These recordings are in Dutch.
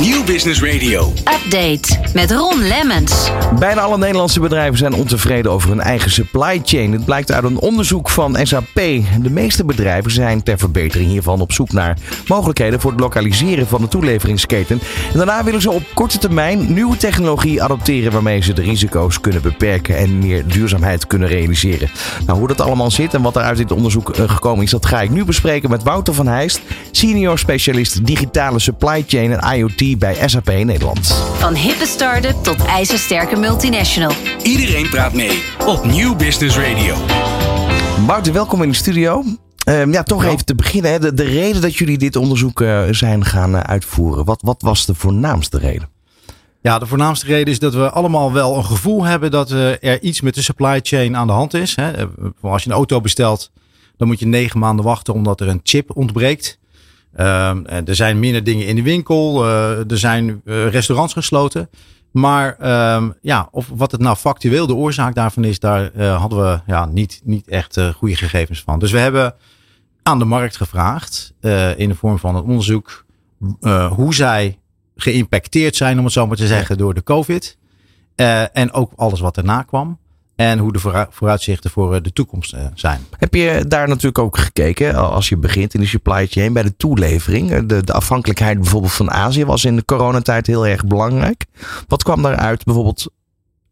Nieuw Business Radio. Update met Ron Lemmens. Bijna alle Nederlandse bedrijven zijn ontevreden over hun eigen supply chain. Het blijkt uit een onderzoek van SAP. De meeste bedrijven zijn ter verbetering hiervan op zoek naar mogelijkheden voor het lokaliseren van de toeleveringsketen. En daarna willen ze op korte termijn nieuwe technologie adopteren waarmee ze de risico's kunnen beperken en meer duurzaamheid kunnen realiseren. Nou, hoe dat allemaal zit en wat er uit dit onderzoek eh, gekomen is, dat ga ik nu bespreken met Wouter van Heijst, senior specialist digitale supply chain en IoT bij SAP Nederland. Van hippe start-up tot ijzersterke multinational. Iedereen praat mee op Nieuw Business Radio. Wouter, welkom in de studio. Ehm, ja, toch even te beginnen. Hè. De, de reden dat jullie dit onderzoek eh, zijn gaan eh, uitvoeren, wat, wat was de voornaamste reden? Ja, de voornaamste reden is dat we allemaal wel een gevoel hebben dat eh, er iets met de supply chain aan de hand is. Hè. Als je een auto bestelt, dan moet je negen maanden wachten omdat er een chip ontbreekt. Ehm, er zijn minder dingen in de winkel. er zijn restaurants gesloten. Maar um, ja, of wat het nou factueel de oorzaak daarvan is, daar uh, hadden we ja, niet, niet echt uh, goede gegevens van. Dus we hebben aan de markt gevraagd, uh, in de vorm van een onderzoek, hoe zij geïmpacteerd zijn, om het zo maar te zeggen, door de COVID. en ook alles wat erna kwam. En hoe de vooruitzichten voor eh, de toekomst eh, zijn. Heb je daar natuurlijk ook gekeken, als je begint in de supply chain, bij de toelevering? De, de afhankelijkheid bijvoorbeeld van Azië was in de coronatijd heel erg belangrijk. Wat kwam daaruit bijvoorbeeld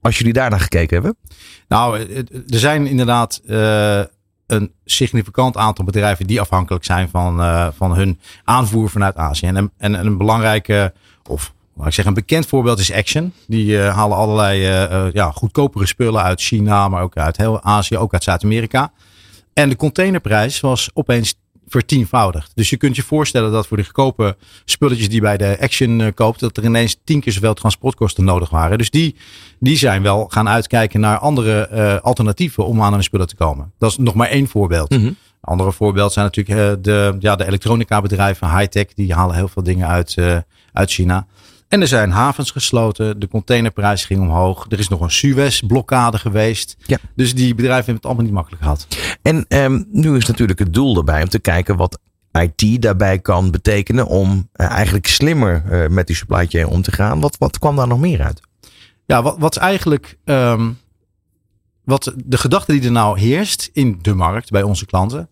als jullie daarnaar gekeken hebben? Nou, er zijn inderdaad uh, een significant aantal bedrijven die afhankelijk zijn van, uh, van hun aanvoer vanuit Azië. En, en, en een belangrijke, of ik zeg, een bekend voorbeeld is Action. Die uh, halen allerlei uh, ja, goedkopere spullen uit China, maar ook uit heel Azië, ook uit Zuid-Amerika. En de containerprijs was opeens vertienvoudigd. Dus je kunt je voorstellen dat voor de goedkope spulletjes die bij de Action uh, koopt, dat er ineens tien keer zoveel transportkosten nodig waren. Dus die, die zijn wel gaan uitkijken naar andere alternatieven om aan hun spullen te komen. Dat is nog maar één voorbeeld. Mm -hmm. Andere voorbeeld zijn natuurlijk de, ja, de elektronica bedrijven, high-tech, die halen heel veel dingen uit, uit China. En er zijn havens gesloten. De containerprijs ging omhoog. Er is nog een Suez-blokkade geweest. Ja. Dus die bedrijven hebben het allemaal niet makkelijk gehad. En um, nu is natuurlijk het doel erbij om te kijken wat IT daarbij kan betekenen om uh, eigenlijk slimmer uh, met die supply chain om te gaan. Wat, wat kwam daar nog meer uit? Ja, wat, wat eigenlijk. Um, wat de gedachte die er nou heerst in de markt bij onze klanten.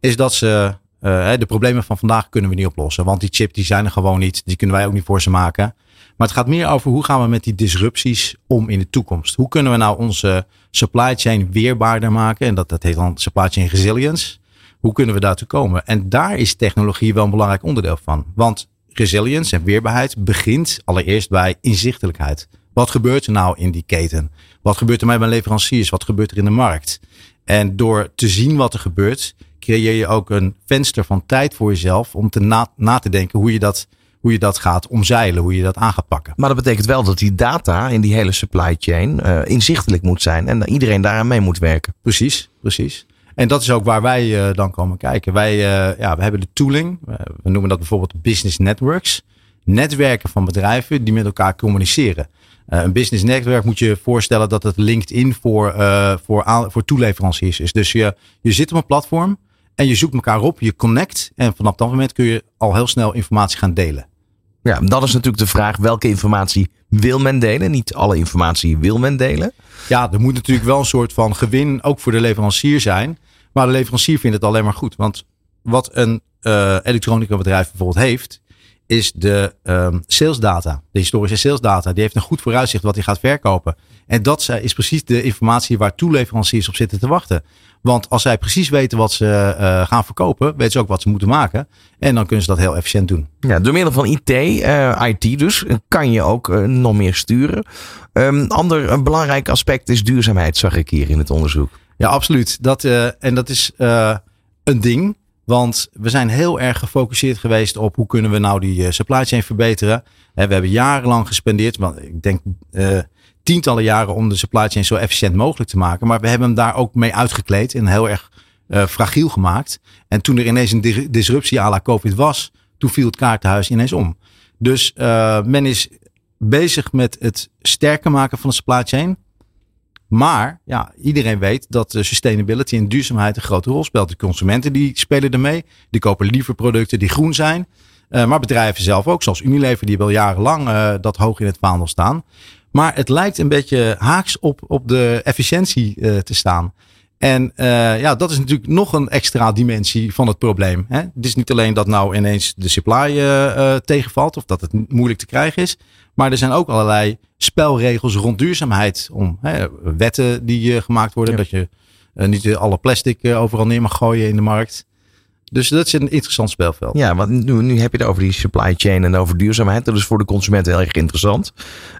Is dat ze uh, de problemen van vandaag kunnen we niet oplossen. Want die chip die zijn er gewoon niet. Die kunnen wij ook niet voor ze maken. Maar het gaat meer over hoe gaan we met die disrupties om in de toekomst. Hoe kunnen we nou onze supply chain weerbaarder maken? En dat, dat heet dan supply chain resilience. Hoe kunnen we daartoe komen? En daar is technologie wel een belangrijk onderdeel van. Want resilience en weerbaarheid begint allereerst bij inzichtelijkheid. Wat gebeurt er nou in die keten? Wat gebeurt er met mijn leveranciers? Wat gebeurt er in de markt? En door te zien wat er gebeurt, creëer je ook een venster van tijd voor jezelf om te na, na te denken hoe je dat hoe je dat gaat omzeilen, hoe je dat aan gaat pakken. Maar dat betekent wel dat die data in die hele supply chain uh, inzichtelijk moet zijn en iedereen daaraan mee moet werken. Precies, precies. En dat is ook waar wij uh, dan komen kijken. Wij uh, ja, we hebben de tooling, we noemen dat bijvoorbeeld business networks. Netwerken van bedrijven die met elkaar communiceren. een business netwerk moet je voorstellen dat het LinkedIn voor, voor, voor toeleveranciers is. Dus je, je zit op een platform en je zoekt elkaar op, je connect. En vanaf dat moment kun je al heel snel informatie gaan delen. Ja, dat is natuurlijk de vraag. Welke informatie wil men delen? Niet alle informatie wil men delen. Ja, er moet natuurlijk wel een soort van gewin ook voor de leverancier zijn. Maar de leverancier vindt het alleen maar goed. Want wat een uh, elektronica bedrijf bijvoorbeeld heeft, is de um, sales data. De historische sales data. Die heeft een goed vooruitzicht wat hij gaat verkopen. En dat is precies de informatie waar toeleveranciers op zitten te wachten. Want als zij precies weten wat ze uh, gaan verkopen, weten ze ook wat ze moeten maken. En dan kunnen ze dat heel efficiënt doen. Ja, door middel van IT, uh, IT dus, kan je ook uh, nog meer sturen. Um, ander een belangrijk aspect is duurzaamheid, zag ik hier in het onderzoek. Ja, absoluut. Dat, en dat is een ding. Want we zijn heel erg gefocust geweest op hoe kunnen we nou die supply chain verbeteren. We hebben jarenlang gespendeerd, want ik denk tientallen jaren om de supply chain zo efficiënt mogelijk te maken. Maar we hebben hem daar ook mee uitgekleed en heel erg uh, fragiel gemaakt. En toen er ineens een disruptie à la COVID was, toen viel het kaartenhuis ineens om. Dus uh, men is bezig met het sterker maken van de supply chain. Maar ja, iedereen weet dat sustainability en duurzaamheid een grote rol speelt. De consumenten die spelen ermee. Die kopen liever producten die groen zijn. Uh, maar bedrijven zelf ook, zoals Unilever, die wel jarenlang uh, dat hoog in het vaandel staan. Maar het lijkt een beetje haaks op, op de efficiëntie uh, te staan. En ja, dat is natuurlijk nog een extra dimensie van het probleem. Hè? Het is niet alleen dat nou ineens de supply tegenvalt of dat het moeilijk te krijgen is. Maar er zijn ook allerlei spelregels rond duurzaamheid. Om hè, wetten die gemaakt worden. Dat je niet alle plastic overal neer mag gooien in de markt. Dus dat is een interessant speelveld. Ja, want nu, nu heb je het over die supply chain en over duurzaamheid. Dat is voor de consument heel erg interessant.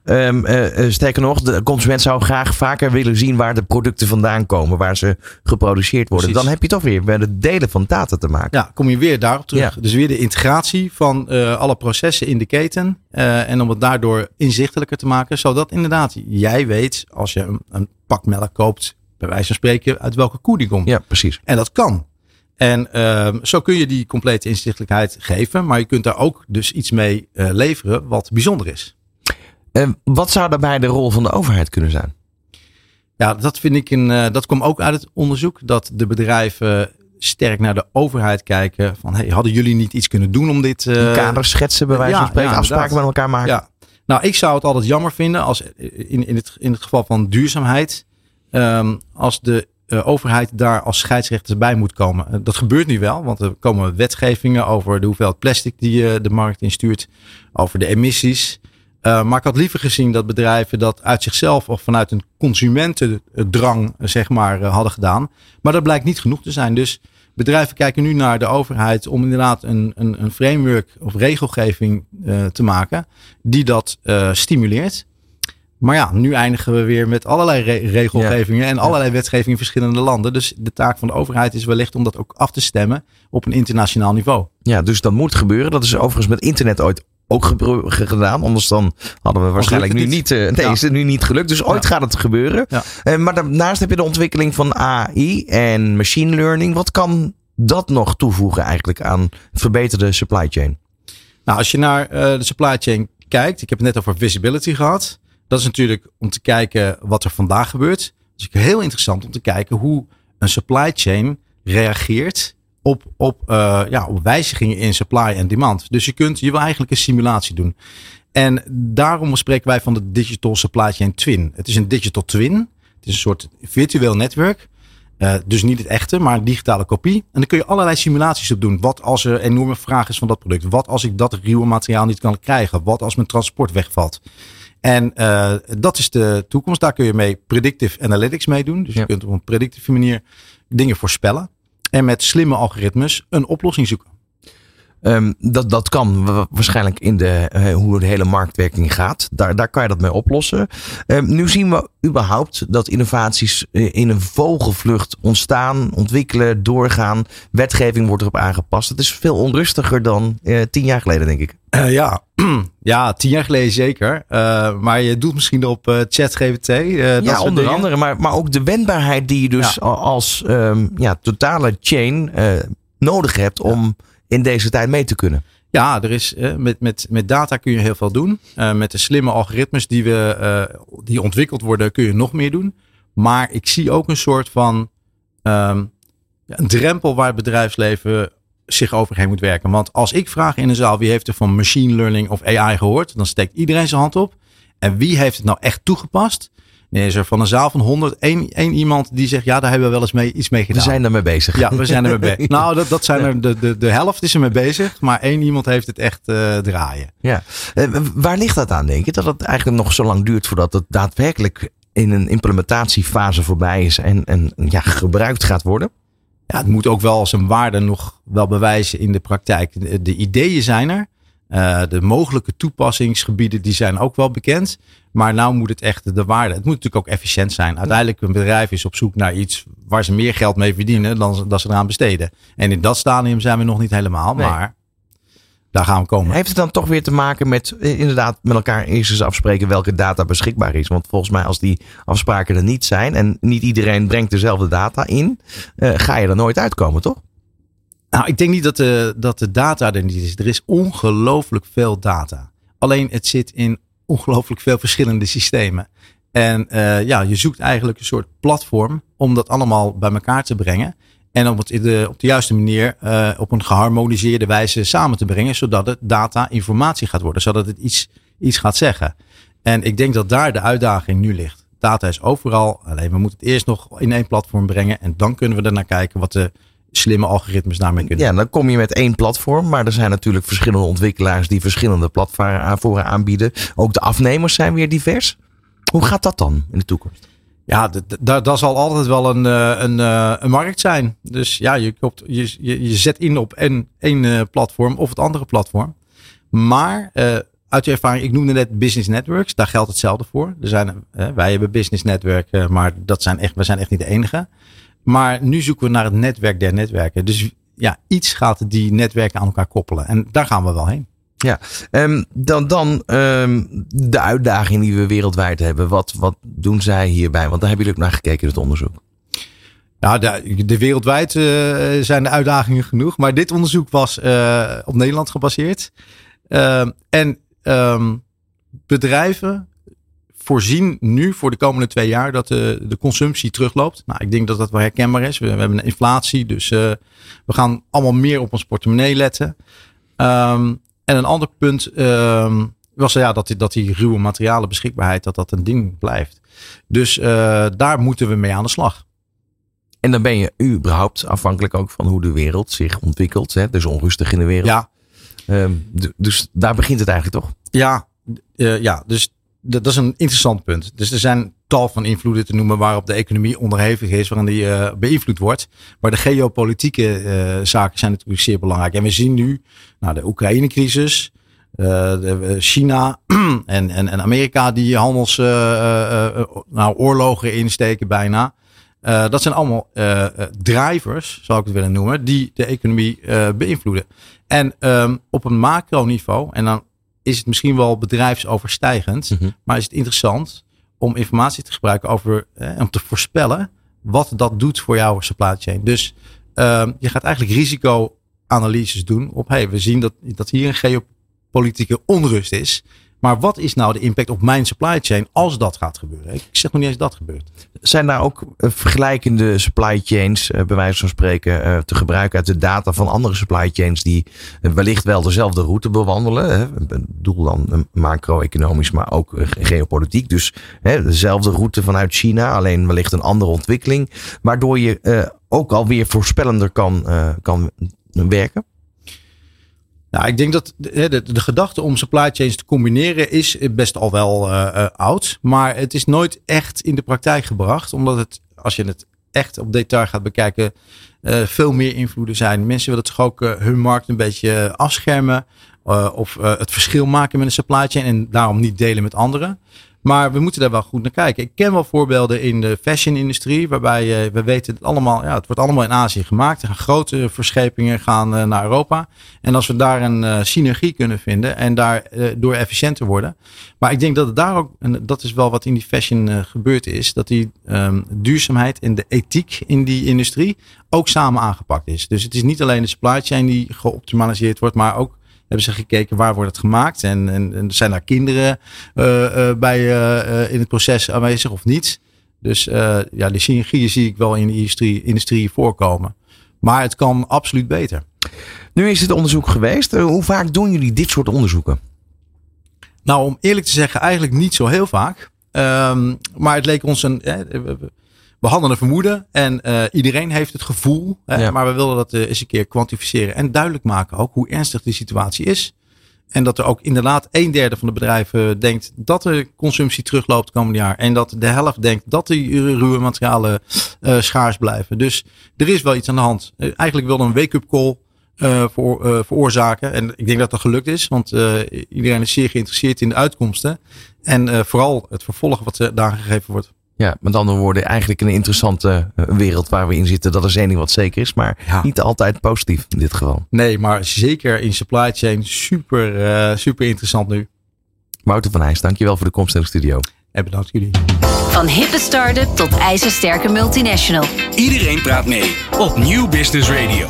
Um, uh, sterker nog, de consument zou graag vaker willen zien waar de producten vandaan komen, waar ze geproduceerd worden. Dan heb je toch weer met het delen van data te maken. Ja, kom je weer daarop terug. Dus weer de integratie van uh, alle processen in de keten. Uh, en om het daardoor inzichtelijker te maken, zodat inderdaad jij weet als je een, een pak melk koopt, bij wijze van spreken, uit welke koe die komt. Ja, precies. En dat kan. En uh, zo kun je die complete inzichtelijkheid geven. Maar je kunt daar ook dus iets mee uh, leveren wat bijzonder is. Uh, wat zou daarbij de rol van de overheid kunnen zijn? Ja, dat vind ik een. Uh, dat komt ook uit het onderzoek. Dat de bedrijven sterk naar de overheid kijken. Van hey, hadden jullie niet iets kunnen doen om dit. Uh, kaders schetsen, bij wijze van ja, spreken, ja, afspraken met elkaar maken. Ja. Nou, ik zou het altijd jammer vinden als in, in, het, in het geval van duurzaamheid. Um, als de uh, overheid daar als scheidsrechter bij moet komen. Uh, dat gebeurt nu wel, want er komen wetgevingen over de hoeveelheid plastic die uh, de markt instuurt, over de emissies. maar ik had liever gezien dat bedrijven dat uit zichzelf of vanuit een consumentendrang zeg maar hadden gedaan. Maar dat blijkt niet genoeg te zijn. Dus bedrijven kijken nu naar de overheid om inderdaad een, een, een framework of regelgeving te maken die dat stimuleert. Maar ja, nu eindigen we weer met allerlei re regelgevingen en allerlei wetgevingen in verschillende landen. Dus de taak van de overheid is wellicht om dat ook af te stemmen op een internationaal niveau. Ja, dus dat moet gebeuren. Dat is overigens met internet ooit ook gedaan. Anders dan hadden we waarschijnlijk nu niet. Uh, nee, ja. is het nu niet gelukt. Dus ooit ja. gaat het gebeuren. Uh, maar daarnaast heb je de ontwikkeling van AI en machine learning. Wat kan dat nog toevoegen eigenlijk aan verbeterde supply chain? Nou, als je naar uh, de supply chain kijkt. Ik heb het net over visibility gehad. Dat is natuurlijk om te kijken wat er vandaag gebeurt. Dus heel interessant om te kijken hoe een supply chain reageert op, op, uh, ja, op wijzigingen in supply en demand. Dus je kunt, je wil eigenlijk een simulatie doen. En daarom spreken wij van de digital supply chain twin. Het is een digital twin. Het is een soort virtueel netwerk. Uh, dus niet het echte, maar een digitale kopie. En dan kun je allerlei simulaties op doen. Wat als er enorme vraag is van dat product? Wat als ik dat ruwe materiaal niet kan krijgen? Wat als mijn transport wegvalt? En uh, dat is de toekomst. Daar kun je mee predictive analytics mee doen. Dus je kunt op een predictieve manier dingen voorspellen. En met slimme algoritmes een oplossing zoeken. Um, dat, dat kan waarschijnlijk in de, uh, hoe de hele marktwerking gaat. Daar, daar kan je dat mee oplossen. Um, nu zien we überhaupt dat innovaties uh, in een vogelvlucht ontstaan, ontwikkelen, doorgaan. Wetgeving wordt erop aangepast. Het is veel onrustiger dan uh, tien jaar geleden, denk ik. ja. ja, tien jaar geleden zeker. maar je doet misschien op ChatGPT. ja, onder dingen. andere. Maar, maar ook de wendbaarheid die je dus ja. als um, ja, totale chain nodig hebt om... Ja in deze tijd mee te kunnen? Ja, er is, met, met, met data kun je heel veel doen. Uh, met de slimme algoritmes die, we, uh, die ontwikkeld worden, kun je nog meer doen. Maar ik zie ook een soort van um, een drempel waar het bedrijfsleven zich overheen moet werken. Want als ik vraag in een zaal wie heeft er van machine learning of AI gehoord, dan steekt iedereen zijn hand op. En wie heeft het nou echt toegepast? Nee, is er van een zaal van 100 één, één iemand die zegt, ja, daar hebben we wel eens mee, iets mee gedaan. We zijn ermee bezig. Ja, we zijn er mee bezig. nou, dat, dat zijn er, de, de, de helft is er mee bezig, maar één iemand heeft het echt uh, draaien. Ja. Uh, waar ligt dat aan, denk je? Dat het eigenlijk nog zo lang duurt voordat het daadwerkelijk in een implementatiefase voorbij is en, en ja, gebruikt gaat worden? Ja, het moet ook wel zijn waarde nog wel bewijzen in de praktijk. De, de ideeën zijn er. Uh, de mogelijke toepassingsgebieden die zijn ook wel bekend. Maar nou moet het echt de waarde. Het moet natuurlijk ook efficiënt zijn. Uiteindelijk een bedrijf is op zoek naar iets waar ze meer geld mee verdienen dan dat ze eraan besteden. En in dat stadium zijn we nog niet helemaal. Nee. Maar daar gaan we komen. Heeft het dan toch weer te maken met eh, inderdaad met elkaar eerst eens afspreken welke data beschikbaar is? Want volgens mij als die afspraken er niet zijn en niet iedereen brengt dezelfde data in, uh, ga je er nooit uitkomen, toch? Nou, ik denk niet dat de, dat de data er niet is. Er is ongelooflijk veel data. Alleen het zit in ongelooflijk veel verschillende systemen. En uh, ja, je zoekt eigenlijk een soort platform om dat allemaal bij elkaar te brengen. En om het op de juiste manier uh, op een geharmoniseerde wijze samen te brengen. Zodat het data informatie gaat worden. Zodat het iets, iets gaat zeggen. En ik denk dat daar de uitdaging nu ligt. Data is overal. Alleen we moeten het eerst nog in één platform brengen. En dan kunnen we er naar kijken wat de slimme algoritmes daarmee kunnen. Ja, dan kom je met één platform. Maar er zijn natuurlijk verschillende ontwikkelaars die verschillende platformen aanbieden. Ook de afnemers zijn weer divers. Hoe gaat dat dan in de toekomst? Ja, dat zal altijd wel een, eh, een, eh, een markt zijn. Dus ja, je, koopt, je, je, je zet in op één, één eh, platform of het andere platform. Maar uit je ervaring, ik noemde net business networks, daar geldt hetzelfde voor. Er zijn, wij hebben business netwerken, maar dat zijn echt, we zijn echt niet de enige. Maar nu zoeken we naar het netwerk der netwerken. Dus ja, iets gaat die netwerken aan elkaar koppelen. En daar gaan we wel heen. Ja, um, dan, dan um, de uitdaging die we wereldwijd hebben. Wat, wat doen zij hierbij? Want daar hebben jullie ook naar gekeken in het onderzoek. Nou, de, de wereldwijd uh, zijn de uitdagingen genoeg. Maar dit onderzoek was uh, op Nederland gebaseerd. Uh, en um, bedrijven voorzien nu voor de komende twee jaar dat de, de consumptie terugloopt. Nou, ik denk dat dat wel herkenbaar is. We, we hebben een inflatie, dus uh, we gaan allemaal meer op ons portemonnee letten. Um, en een ander punt um, was ja, dat, die, dat die ruwe materialen beschikbaarheid, dat dat een ding blijft. Dus uh, daar moeten we mee aan de slag. En dan ben je überhaupt afhankelijk ook van hoe de wereld zich ontwikkelt. Hè? Dus onrustig in de wereld. Ja. Um, dus daar begint het eigenlijk toch? Ja, uh, ja dus dat is een interessant punt. Dus er zijn tal van invloeden te noemen waarop de economie onderhevig is, waarin die uh, beïnvloed wordt. Maar de geopolitieke uh, zaken zijn natuurlijk zeer belangrijk. En we zien nu nou, de Oekraïne-crisis, de, China en, en, en Amerika die handels nou, oorlogen insteken bijna. dat zijn allemaal drivers, zou ik het willen noemen, die de economie beïnvloeden. En um, op een macroniveau, en dan is het misschien wel bedrijfsoverstijgend. Mhm. Maar is het interessant om informatie te gebruiken over, eh, om te voorspellen wat dat doet voor jouw supply chain. Dus uh, je gaat eigenlijk risicoanalyses doen op, hey, we zien dat, dat hier een geopolitieke onrust is. Maar wat is nou de impact op mijn supply chain als dat gaat gebeuren? Ik zeg nog niet eens dat gebeurt. Zijn daar ook eh, vergelijkende supply chains, eh, bij wijze van spreken, eh, te gebruiken uit de data van andere supply chains die wellicht wel dezelfde route bewandelen? Ik bedoel dan macro-economisch, maar ook geopolitiek. Dus dezelfde route vanuit China, alleen wellicht een andere ontwikkeling. Waardoor je ook alweer voorspellender kan, kan werken? Nou, ik denk dat de, de, gedachte om supply chains te combineren is best al wel uh, oud. Maar het is nooit echt in de praktijk gebracht. Omdat het, als je het echt op detail gaat bekijken, uh, veel meer invloeden zijn. Mensen willen toch ook hun markt een beetje afschermen. of het verschil maken met een supply chain en daarom niet delen met anderen. Maar we moeten daar wel goed naar kijken. Ik ken wel voorbeelden in de fashion-industrie, waarbij uh, we weten het allemaal, ja, het wordt allemaal in Azië gemaakt. Er gaan grote verschepingen gaan uh, naar Europa. En als we daar een uh, synergie kunnen vinden en daardoor efficiënter worden. Maar ik denk dat het daar ook, en dat is wel wat in die fashion gebeurd is, dat die um, duurzaamheid en de ethiek in die industrie ook samen aangepakt is. Dus het is niet alleen de supply chain die geoptimaliseerd wordt, maar ook hebben ze gekeken waar wordt het gemaakt en, en, en zijn daar kinderen uh, uh, bij uh, in het proces aanwezig of niet. Dus ja, die synergieën zie ik wel in de industrie, industrie voorkomen. Maar het kan absoluut beter. Nu is het onderzoek geweest. hoe vaak doen jullie dit soort onderzoeken? Nou, om eerlijk te zeggen, eigenlijk niet zo heel vaak. Um, maar het leek ons een we hadden een vermoeden en uh, iedereen heeft het gevoel. Hè, Maar we wilden dat uh, eens een keer kwantificeren en duidelijk maken ook hoe ernstig die situatie is. En dat er ook inderdaad een derde van de bedrijven denkt dat de consumptie terugloopt het komende jaar. En dat de helft denkt dat die ruwe materialen uh, schaars blijven. Dus er is wel iets aan de hand. eigenlijk wilde een wake-up call voor, veroorzaken. En ik denk dat dat gelukt is, want iedereen is zeer geïnteresseerd in de uitkomsten. En vooral het vervolg wat daar gegeven wordt. Ja, met andere woorden, eigenlijk een interessante eh, wereld waar we in zitten. Dat is één ding wat zeker is, maar niet altijd positief in dit geval. Nee, maar zeker in supply chain super, uh, super interessant nu. Wouter van Heijs, dankjewel voor de komst in de studio. En bedankt jullie. Van hippe start-up tot ijzersterke multinational. Iedereen praat mee op Nieuw Business Radio.